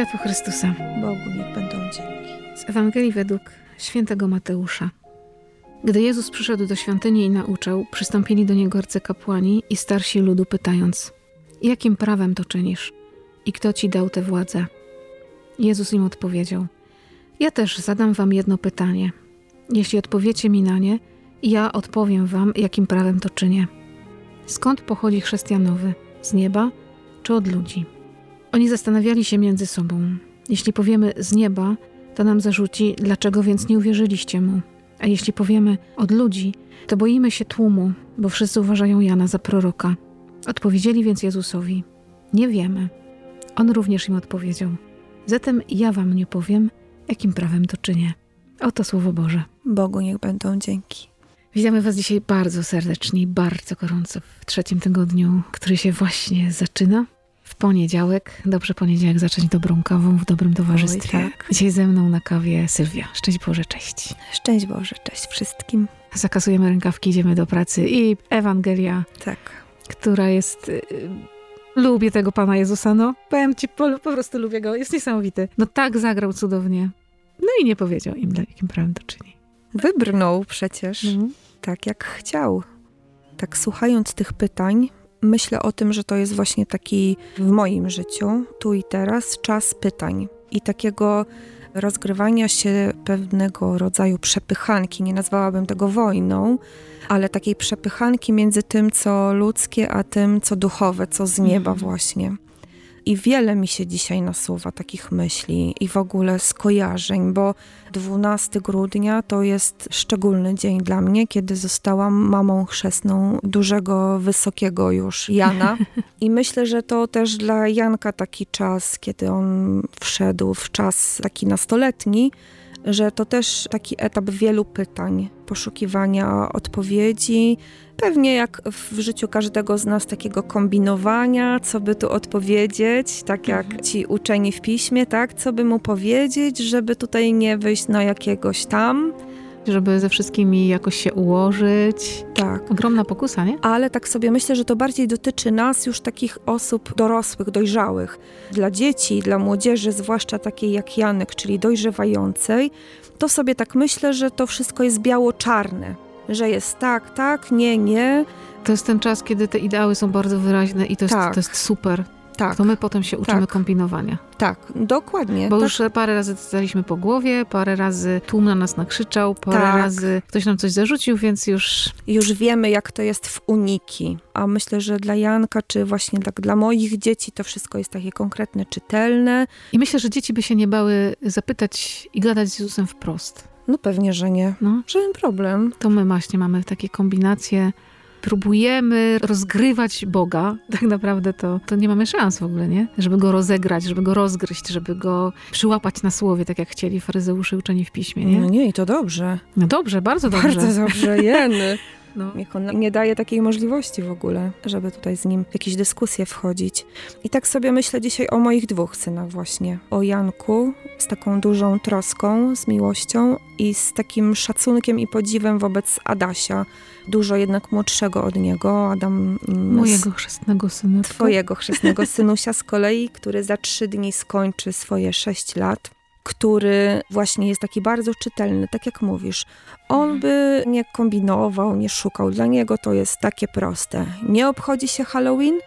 Światło Chrystusa. Bogu niech będą dzięki. Z Ewangelii według świętego Mateusza. Gdy Jezus przyszedł do świątyni i nauczał, przystąpili do niego arcykapłani i starsi ludu, pytając: Jakim prawem to czynisz? I kto ci dał tę władzę? Jezus im odpowiedział: Ja też zadam wam jedno pytanie. Jeśli odpowiecie mi na nie, ja odpowiem wam, jakim prawem to czynię. Skąd pochodzi chrześcijanowy? Z nieba czy od ludzi? Oni zastanawiali się między sobą. Jeśli powiemy z nieba, to nam zarzuci, dlaczego więc nie uwierzyliście mu. A jeśli powiemy od ludzi, to boimy się tłumu, bo wszyscy uważają Jana za proroka. Odpowiedzieli więc Jezusowi: Nie wiemy. On również im odpowiedział: Zatem ja wam nie powiem, jakim prawem to czynię. Oto słowo Boże. Bogu niech będą dzięki. Witamy Was dzisiaj bardzo serdecznie i bardzo gorąco w trzecim tygodniu, który się właśnie zaczyna. Poniedziałek, dobrze poniedziałek zacząć dobrą kawą w dobrym towarzystwie. Oj, tak. Dzisiaj ze mną na kawie Sylwia. Szczęść Boże, cześć. Szczęść Boże, cześć wszystkim. Zakasujemy rękawki, idziemy do pracy i Ewangelia, Tak. która jest... y, lubię tego Pana Jezusa, no. Powiem Ci, po, po prostu lubię Go, jest niesamowity. No tak zagrał cudownie. No i nie powiedział im, dla- jakim prawem to czyni. Wybrnął przecież Mhm. tak, jak chciał. Tak słuchając tych pytań, myślę o tym, że to jest właśnie taki w moim życiu, tu i teraz, czas pytań i takiego rozgrywania się pewnego rodzaju przepychanki. Nie nazwałabym tego wojną, ale takiej przepychanki między tym, co ludzkie, a tym, co duchowe, co z nieba Mhm. właśnie. I wiele mi się dzisiaj nasuwa takich myśli i w ogóle skojarzeń, bo 12 grudnia to jest szczególny dzień dla mnie, kiedy zostałam mamą chrzestną dużego, wysokiego już Jana. I myślę, że to też dla Janka taki czas, kiedy on wszedł w czas taki nastoletni, że to też taki etap wielu pytań, poszukiwania odpowiedzi, pewnie jak w życiu każdego z nas takiego kombinowania, co by tu odpowiedzieć, tak jak Mhm. ci uczeni w piśmie, tak, co by mu powiedzieć, żeby tutaj nie wyjść na jakiegoś tam, Żeby ze wszystkimi jakoś się ułożyć. tak. Ogromna pokusa, nie? Ale tak sobie myślę, że to bardziej dotyczy nas już takich osób dorosłych, dojrzałych. Dla dzieci, dla młodzieży, zwłaszcza takiej jak Janek, czyli dojrzewającej, to sobie tak myślę, że to wszystko jest biało-czarne. Że jest tak, tak, nie, nie, To jest ten czas, kiedy te ideały są bardzo wyraźne i to jest, Tak. to jest super. Tak, To my potem się uczymy Tak. kombinowania. tak, dokładnie. Bo tak, już parę razy dostaliśmy po głowie, parę razy tłum na nas nakrzyczał, parę Tak. razy ktoś nam coś zarzucił, więc już już wiemy, jak to jest w uniki. A myślę, że dla Janka, czy właśnie tak dla moich dzieci, to wszystko jest takie konkretne, czytelne. I myślę, że dzieci by się nie bały zapytać i gadać z Jezusem wprost. No pewnie, że nie. No, Żaden problem. to my właśnie mamy takie kombinacje. Próbujemy rozgrywać Boga. Tak naprawdę to, to nie mamy szans w ogóle, nie? Żeby go rozegrać, żeby go rozgryźć, żeby go przyłapać na słowie, tak jak chcieli faryzeusze uczeni w piśmie, nie? No nie, i to dobrze. No dobrze, bardzo dobrze. Bardzo dobrze, jeny. No. On nie daje takiej możliwości w ogóle, żeby tutaj z nim w jakieś dyskusje wchodzić. I tak sobie myślę dzisiaj o moich dwóch synach właśnie. O Janku z taką dużą troską, z miłością i z takim szacunkiem i podziwem wobec Adasia. Dużo jednak młodszego od niego. Adam... mm, Mojego chrzestnego syna. Twojego chrzestnego synusia z kolei, który za trzy dni skończy swoje sześć lat, który właśnie jest taki bardzo czytelny, tak jak mówisz. On by nie kombinował, nie szukał. Dla niego to jest takie proste. Nie obchodzi się Halloween?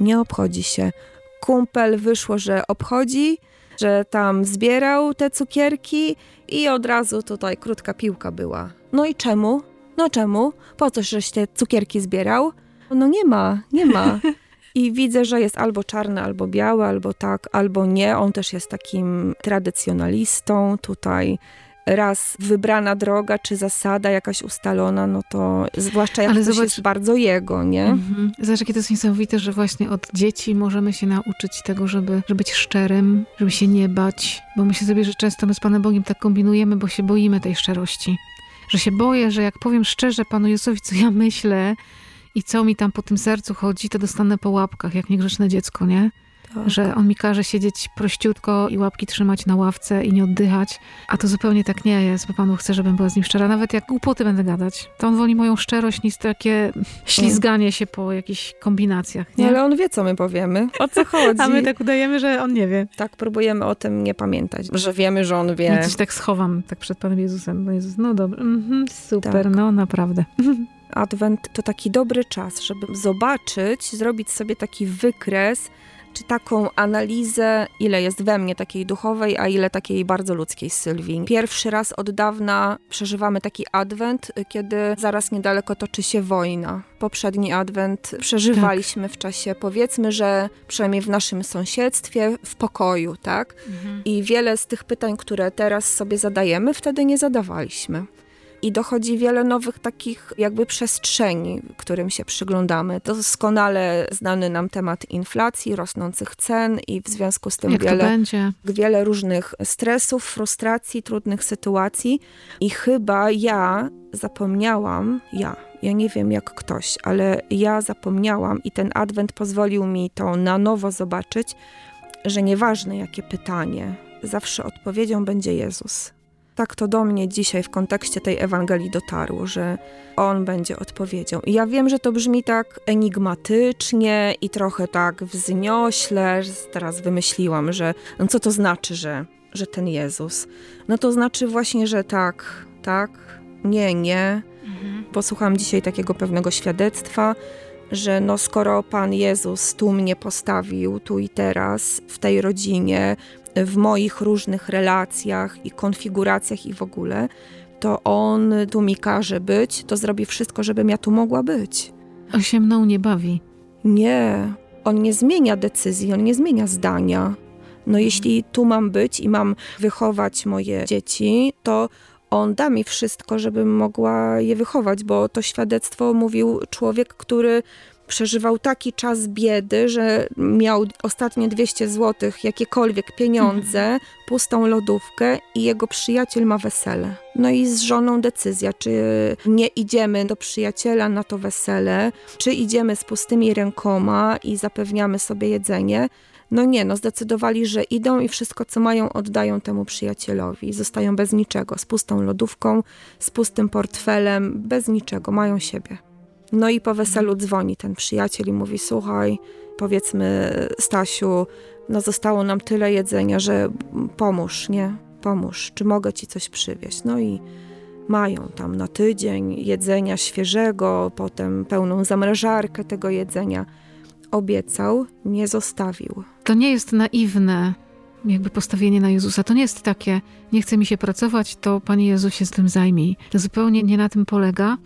Nie obchodzi się. Kumpel wyszło, że obchodzi, że tam zbierał te cukierki i od razu tutaj krótka piłka była. No i czemu? No czemu? Po co żeś te cukierki zbierał? No nie ma, nie ma. I widzę, że jest albo czarny, albo biały, albo tak, albo nie. On też jest takim tradycjonalistą. Tutaj raz wybrana droga czy zasada jakaś ustalona, no to zwłaszcza jak Ale coś zobacz- jest bardzo jego, nie? Mhm. Zobacz, jakie to jest niesamowite, że właśnie od dzieci możemy się nauczyć tego, żeby, żeby być szczerym, żeby się nie bać. Bo myślę sobie, że często my z Panem Bogiem tak kombinujemy, bo się boimy tej szczerości. Że się boję, że jak powiem szczerze Panu Jezusowi, co ja myślę i co mi tam po tym sercu chodzi, to dostanę po łapkach, jak niegrzeczne dziecko, nie? Tak. Że on mi każe siedzieć prościutko i łapki trzymać na ławce i nie oddychać, a to zupełnie tak nie jest, bo Panu chce, żebym była z nim szczera. Nawet jak głupoty będę gadać, to on woli moją szczerość niż takie ślizganie się po jakichś kombinacjach. Nie? No, ale on wie, co my powiemy. O co chodzi? a my tak udajemy, że on nie wie. Tak, próbujemy o tym nie pamiętać, że wiemy, że on wie. I coś tak schowam tak przed Panem Jezusem. Jezus, no dobra, mm super, tak. no naprawdę. Adwent to taki dobry czas, żeby zobaczyć, zrobić sobie taki wykres, czy taką analizę, ile jest we mnie takiej duchowej, a ile takiej bardzo ludzkiej Sylwii. Pierwszy raz od dawna przeżywamy taki adwent, kiedy zaraz niedaleko toczy się wojna. Poprzedni adwent przeżywaliśmy tak. w czasie, powiedzmy, że przynajmniej w naszym sąsiedztwie, w pokoju, tak? Mhm. I wiele z tych pytań, które teraz sobie zadajemy, wtedy nie zadawaliśmy i dochodzi wiele nowych takich jakby przestrzeni, którym się przyglądamy. Doskonale znany nam temat inflacji, rosnących cen i w związku z tym Jak wiele, wiele różnych stresów, frustracji, trudnych sytuacji i chyba ja zapomniałam, ja, ja nie wiem jak ktoś, ale ja zapomniałam i ten adwent pozwolił mi to na nowo zobaczyć, że nieważne jakie pytanie, zawsze odpowiedzią będzie Jezus. Tak to do mnie dzisiaj w kontekście tej Ewangelii dotarło, że On będzie odpowiedzią. I ja wiem, że to brzmi tak enigmatycznie i trochę tak wzniośle. Teraz wymyśliłam, że no co to znaczy, że, że ten Jezus? No to znaczy właśnie, że tak, tak, nie, nie. Mhm. Posłuchałam dzisiaj takiego pewnego świadectwa, że no skoro Pan Jezus tu mnie postawił, tu i teraz, w tej rodzinie, w moich różnych relacjach i konfiguracjach i w ogóle, to on tu mi każe być, to zrobi wszystko, żebym ja tu mogła być. On się mną nie bawi. Nie, on nie zmienia decyzji, on nie zmienia zdania. No jeśli tu mam być i mam wychować moje dzieci, to on da mi wszystko, żebym mogła je wychować, bo to świadectwo mówił człowiek, który przeżywał taki czas biedy, że miał ostatnie 200 zł, jakiekolwiek pieniądze, mhm. pustą lodówkę i jego przyjaciel ma wesele. No i z żoną decyzja, czy nie idziemy do przyjaciela na to wesele, czy idziemy z pustymi rękoma i zapewniamy sobie jedzenie. No nie, no zdecydowali, że idą i wszystko, co mają, oddają temu przyjacielowi. Zostają bez niczego, z pustą lodówką, z pustym portfelem, bez niczego, mają siebie. No i po weselu dzwoni ten przyjaciel i mówi: Słuchaj, powiedzmy, Stasiu, no zostało nam tyle jedzenia, że pomóż, nie? Pomóż, czy mogę ci coś przywieźć? No i mają tam na tydzień jedzenia świeżego, potem pełną zamrażarkę tego jedzenia. Obiecał, nie zostawił. To nie jest naiwne, jakby postawienie na Jezusa. To nie jest takie, nie chce mi się pracować, to Panie Jezus się z tym zajmij. Zupełnie nie na tym polega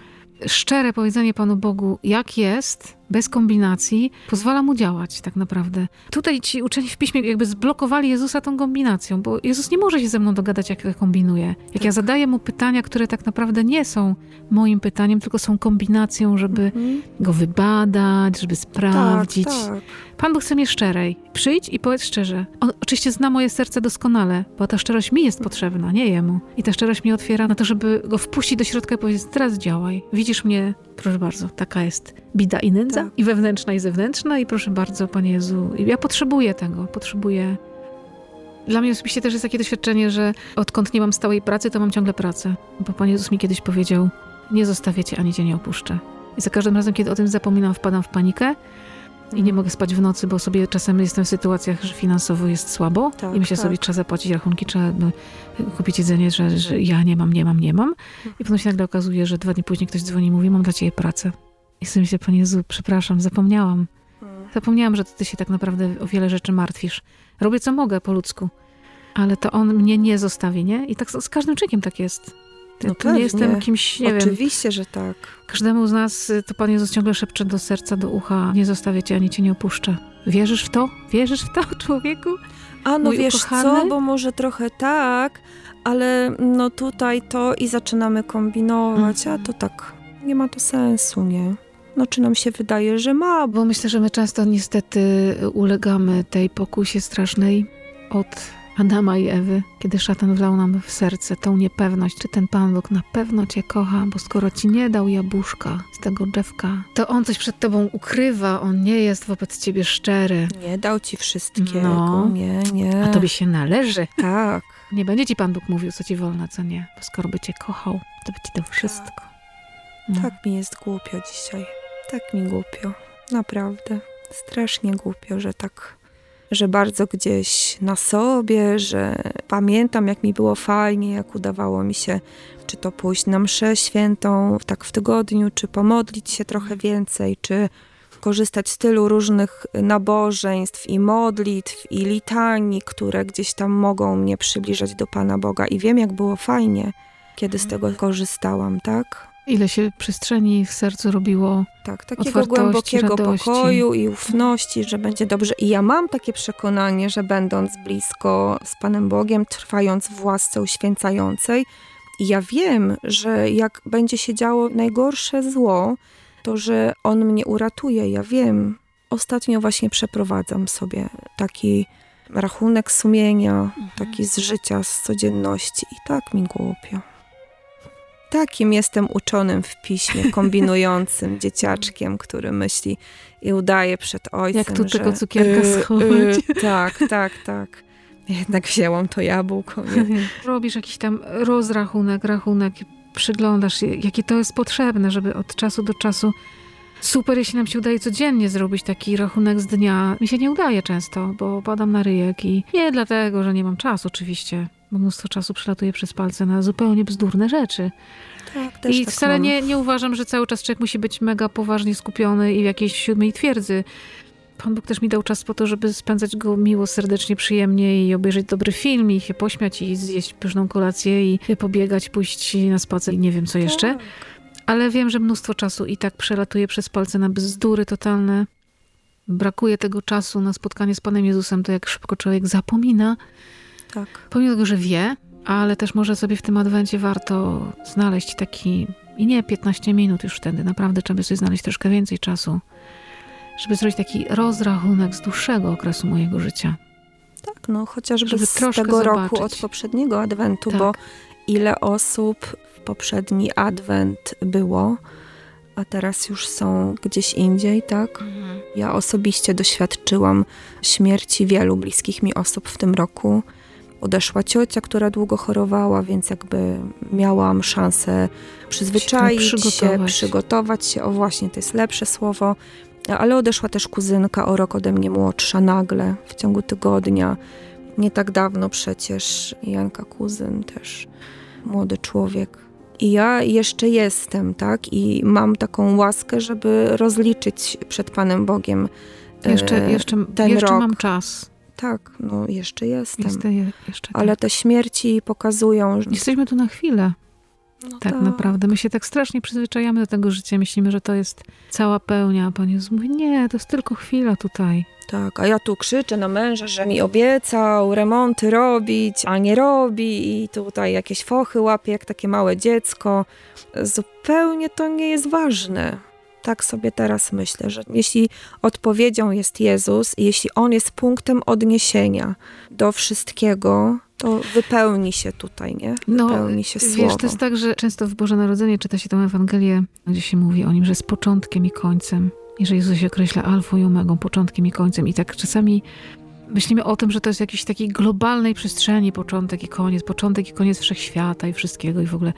szczere powiedzenie Panu Bogu, jak jest, bez kombinacji, pozwala mu działać tak naprawdę. Tutaj ci uczeni w piśmie jakby zblokowali Jezusa tą kombinacją, bo Jezus nie może się ze mną dogadać, jak ja kombinuję. Jak tak. ja zadaję mu pytania, które tak naprawdę nie są moim pytaniem, tylko są kombinacją, żeby mhm. go wybadać, żeby sprawdzić. Tak, tak. Pan Bóg chce mnie szczerej. Przyjdź i powiedz szczerze. On oczywiście zna moje serce doskonale, bo ta szczerość mi jest potrzebna, nie jemu. I ta szczerość mnie otwiera na to, żeby go wpuścić do środka i powiedzieć, teraz działaj. Widzisz mnie, proszę bardzo, taka jest bida i nędza, tak. i wewnętrzna, i zewnętrzna. I proszę bardzo, Panie Jezu, ja potrzebuję tego, potrzebuję dla mnie osobiście też jest takie doświadczenie, że odkąd nie mam stałej pracy, to mam ciągle pracę. Bo Pan Jezus mi kiedyś powiedział, nie zostawię Cię, ani Cię nie opuszczę. I za każdym razem, kiedy o tym zapominam, wpadam w panikę i nie mogę spać w nocy, bo sobie czasem jestem w sytuacjach, że finansowo jest słabo tak, i myślę tak. sobie, trzeba zapłacić rachunki, trzeba no, kupić jedzenie, że, że ja nie mam, nie mam, nie mam. I potem się nagle okazuje, że dwa dni później ktoś dzwoni i mówi, mam dla ciebie pracę. I sobie myślę, Panie Jezu, przepraszam, zapomniałam. Hmm. Zapomniałam, że ty się tak naprawdę o wiele rzeczy martwisz. Robię co mogę po ludzku, ale to on mnie nie zostawi, nie? I tak z każdym człowiekiem tak jest. No to nie jestem kimś, nie Oczywiście, wiem. Że tak. Każdemu z nas to Pan Jezus ciągle szepcze do serca, do ucha, nie zostawię cię, ani cię nie opuszczę. Wierzysz w to? Wierzysz w to, człowieku? A no Mój wiesz ukochany? co, bo może trochę tak, ale no tutaj to i zaczynamy kombinować, mm. a to tak, nie ma to sensu, nie? No czy nam się wydaje, że ma? Bo myślę, że my często niestety ulegamy tej pokusie strasznej od Adama i Ewy, kiedy szatan wlał nam w serce tą niepewność, czy ten Pan Bóg na pewno cię kocha, bo skoro ci nie dał jabłuszka z tego drzewka, to on coś przed tobą ukrywa, on nie jest wobec ciebie szczery. Nie dał ci wszystkiego, No. nie, nie. A tobie się należy. Tak, Nie będzie ci Pan Bóg mówił, co ci wolno, co nie. Bo skoro by cię kochał, to by ci dał wszystko. No. tak mi jest głupio dzisiaj. Tak mi głupio, naprawdę. Strasznie głupio, że tak, że bardzo gdzieś na sobie, że pamiętam, jak mi było fajnie, jak udawało mi się, czy to pójść na mszę świętą tak w tygodniu, czy pomodlić się trochę więcej, czy korzystać z tylu różnych nabożeństw i modlitw i litanii, które gdzieś tam mogą mnie przybliżać do Pana Boga. I wiem, jak było fajnie, kiedy z tego korzystałam, tak? Ile się przestrzeni w sercu robiło. Tak, takiego głębokiego radości. pokoju i ufności, że będzie dobrze. I ja mam takie przekonanie, że będąc blisko z Panem Bogiem, trwając w łasce uświęcającej, i ja wiem, że jak będzie się działo najgorsze zło, to że On mnie uratuje. Ja wiem. Ostatnio właśnie przeprowadzam sobie taki rachunek sumienia, taki z życia, z codzienności i tak mi głupio. Takim jestem uczonym w piśmie, kombinującym dzieciaczkiem, który myśli i udaje przed ojcem, Jak tu że, tego cukierka y, schować? y, tak, tak, tak. Jednak wzięłam to jabłko. Nie? Robisz jakiś tam rozrachunek, rachunek, przyglądasz się, jakie to jest potrzebne, żeby od czasu do czasu. Super, jeśli nam się udaje codziennie zrobić taki rachunek z dnia. Mi się nie udaje często, bo padam na ryjek i nie dlatego, że nie mam czasu oczywiście, bo mnóstwo czasu przelatuje przez palce na zupełnie bzdurne rzeczy. Tak, też I tak wcale mam. nie, nie uważam, że cały czas człowiek musi być mega poważnie skupiony i w jakiejś siódmej twierdzy. Pan Bóg też mi dał czas po to, żeby spędzać go miło, serdecznie, przyjemnie i obejrzeć dobry film i się pośmiać i zjeść pyszną kolację i pobiegać, pójść na spacer i nie wiem co jeszcze. Tak. Ale wiem, że mnóstwo czasu i tak przelatuje przez palce na bzdury totalne. Brakuje tego czasu na spotkanie z Panem Jezusem, to jak szybko człowiek zapomina, tak. pomimo tego, że wie, ale też może sobie w tym adwencie warto znaleźć taki, i nie 15 minut już wtedy, naprawdę trzeba sobie znaleźć troszkę więcej czasu, żeby zrobić taki rozrachunek z dłuższego okresu mojego życia. Tak, no chociażby Żeby z tego roku zobaczyć. od poprzedniego adwentu, Tak. bo ile osób w poprzedni adwent było, a teraz już są gdzieś indziej, tak? Ja osobiście doświadczyłam śmierci wielu bliskich mi osób w tym roku. Odeszła ciocia, która długo chorowała, więc jakby miałam szansę przyzwyczaić się, przygotować. przygotować się. O właśnie, to jest lepsze słowo. Ale odeszła też kuzynka o rok ode mnie młodsza nagle, w ciągu tygodnia. Nie tak dawno przecież Janka kuzyn też, młody człowiek. I ja jeszcze jestem, tak? I mam taką łaskę, żeby rozliczyć przed Panem Bogiem. e, Jeszcze, jeszcze, ten jeszcze rok. mam czas. Tak, no jeszcze jestem. Jestem je- jeszcze Ale tak. te śmierci pokazują, że Jesteśmy tu na chwilę. no Tak, naprawdę. My się tak strasznie przyzwyczajamy do tego życia. Myślimy, że to jest cała pełnia. A Pan Jezus mówi, nie, to jest tylko chwila tutaj. Tak, a ja tu krzyczę na męża, że mi obiecał remonty robić, a nie robi i tutaj jakieś fochy łapie jak takie małe dziecko. Zupełnie to nie jest ważne. Tak sobie teraz myślę, że jeśli odpowiedzią jest Jezus i jeśli On jest punktem odniesienia do wszystkiego, to wypełni się tutaj, nie? Wypełni się wiesz, słowo. to jest tak, że często w Boże Narodzenie czyta się tę Ewangelię, gdzie się mówi o nim, że jest początkiem i końcem. I że Jezus się określa alfą i omegą, początkiem i końcem. I tak czasami myślimy o tym, że to jest jakiś takiej globalnej przestrzeni początek i koniec, początek i koniec wszechświata i wszystkiego i w ogóle.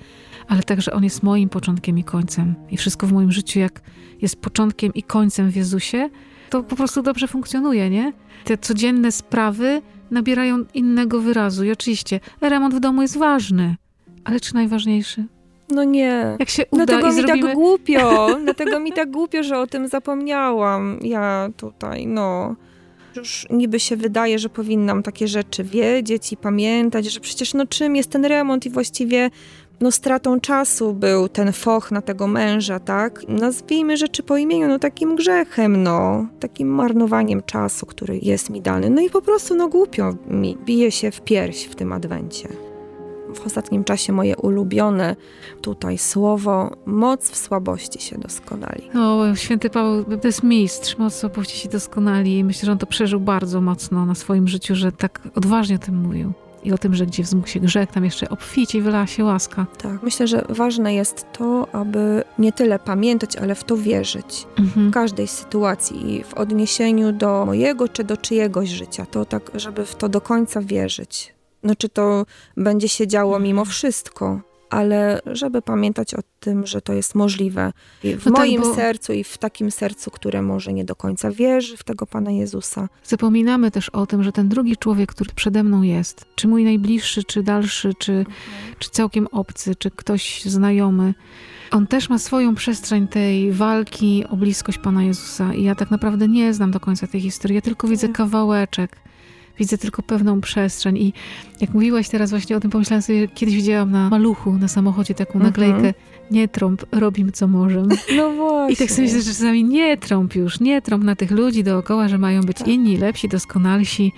Ale także On jest moim początkiem i końcem. I wszystko w moim życiu, jak jest początkiem i końcem w Jezusie, to po prostu dobrze funkcjonuje, nie? Te codzienne sprawy nabierają innego wyrazu. I oczywiście remont w domu jest ważny, ale czy najważniejszy? No nie. Jak się uda Dlatego i mi zrobimy... tak głupio, dlatego mi tak głupio, że o tym zapomniałam. Ja tutaj, no. Już niby się wydaje, że powinnam takie rzeczy wiedzieć i pamiętać, że przecież no czym jest ten remont i właściwie no stratą czasu był ten foch na tego męża, tak? Nazwijmy rzeczy po imieniu, no takim grzechem, no. Takim marnowaniem czasu, który jest mi dany. No i po prostu no głupio mi bije się w pierś w tym adwencie. W ostatnim czasie moje ulubione tutaj słowo, moc w słabości się doskonali. O, święty Paweł to jest mistrz, moc w słabości się doskonali. Myślę, że on to przeżył bardzo mocno na swoim życiu, że tak odważnie o tym mówił i o tym, że gdzie wzmógł się grzech, tam jeszcze obficie wylała się łaska. Tak, myślę, że ważne jest to, aby nie tyle pamiętać, ale w to wierzyć. Mhm. W każdej sytuacji i w odniesieniu do mojego czy do czyjegoś życia, to tak, żeby w to do końca wierzyć. No czy to będzie się działo mimo wszystko, ale żeby pamiętać o tym, że to jest możliwe w no tak, moim bo... sercu i w takim sercu, które może nie do końca wierzy w tego Pana Jezusa. Zapominamy też o tym, że ten drugi człowiek, który przede mną jest, czy mój najbliższy, czy dalszy, czy, mhm. czy całkiem obcy, czy ktoś znajomy, on też ma swoją przestrzeń tej walki o bliskość Pana Jezusa. I ja tak naprawdę nie znam do końca tej historii. Ja tylko widzę tak. kawałeczek widzę tylko pewną przestrzeń. I jak mówiłaś teraz właśnie o tym, pomyślałam sobie, kiedyś widziałam na maluchu, na samochodzie taką mhm. naklejkę nie trąb, robim co możemy. No właśnie. I tak sobie myślę, że czasami nie trąb już, nie trąb na tych ludzi dookoła, że mają być tak. inni, lepsi, doskonalsi.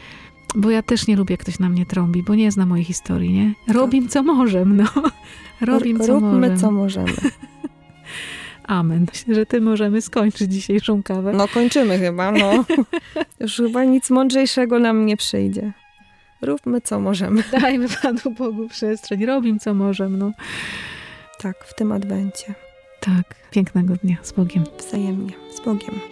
Bo ja też nie lubię, jak ktoś na mnie trąbi, bo nie zna mojej historii, nie? Robim tak. co możemy, no. Robim co Róbmy możemy. co możemy. Amen. Myślę, że ty możemy skończyć dzisiejszą kawę. No kończymy chyba, no. Już chyba nic mądrzejszego nam nie przyjdzie. Róbmy co możemy. Dajmy Panu Bogu przestrzeń. Robimy co możemy, no. Tak, w tym adwencie. Tak. Pięknego dnia. Z Bogiem. Wzajemnie. Z Bogiem.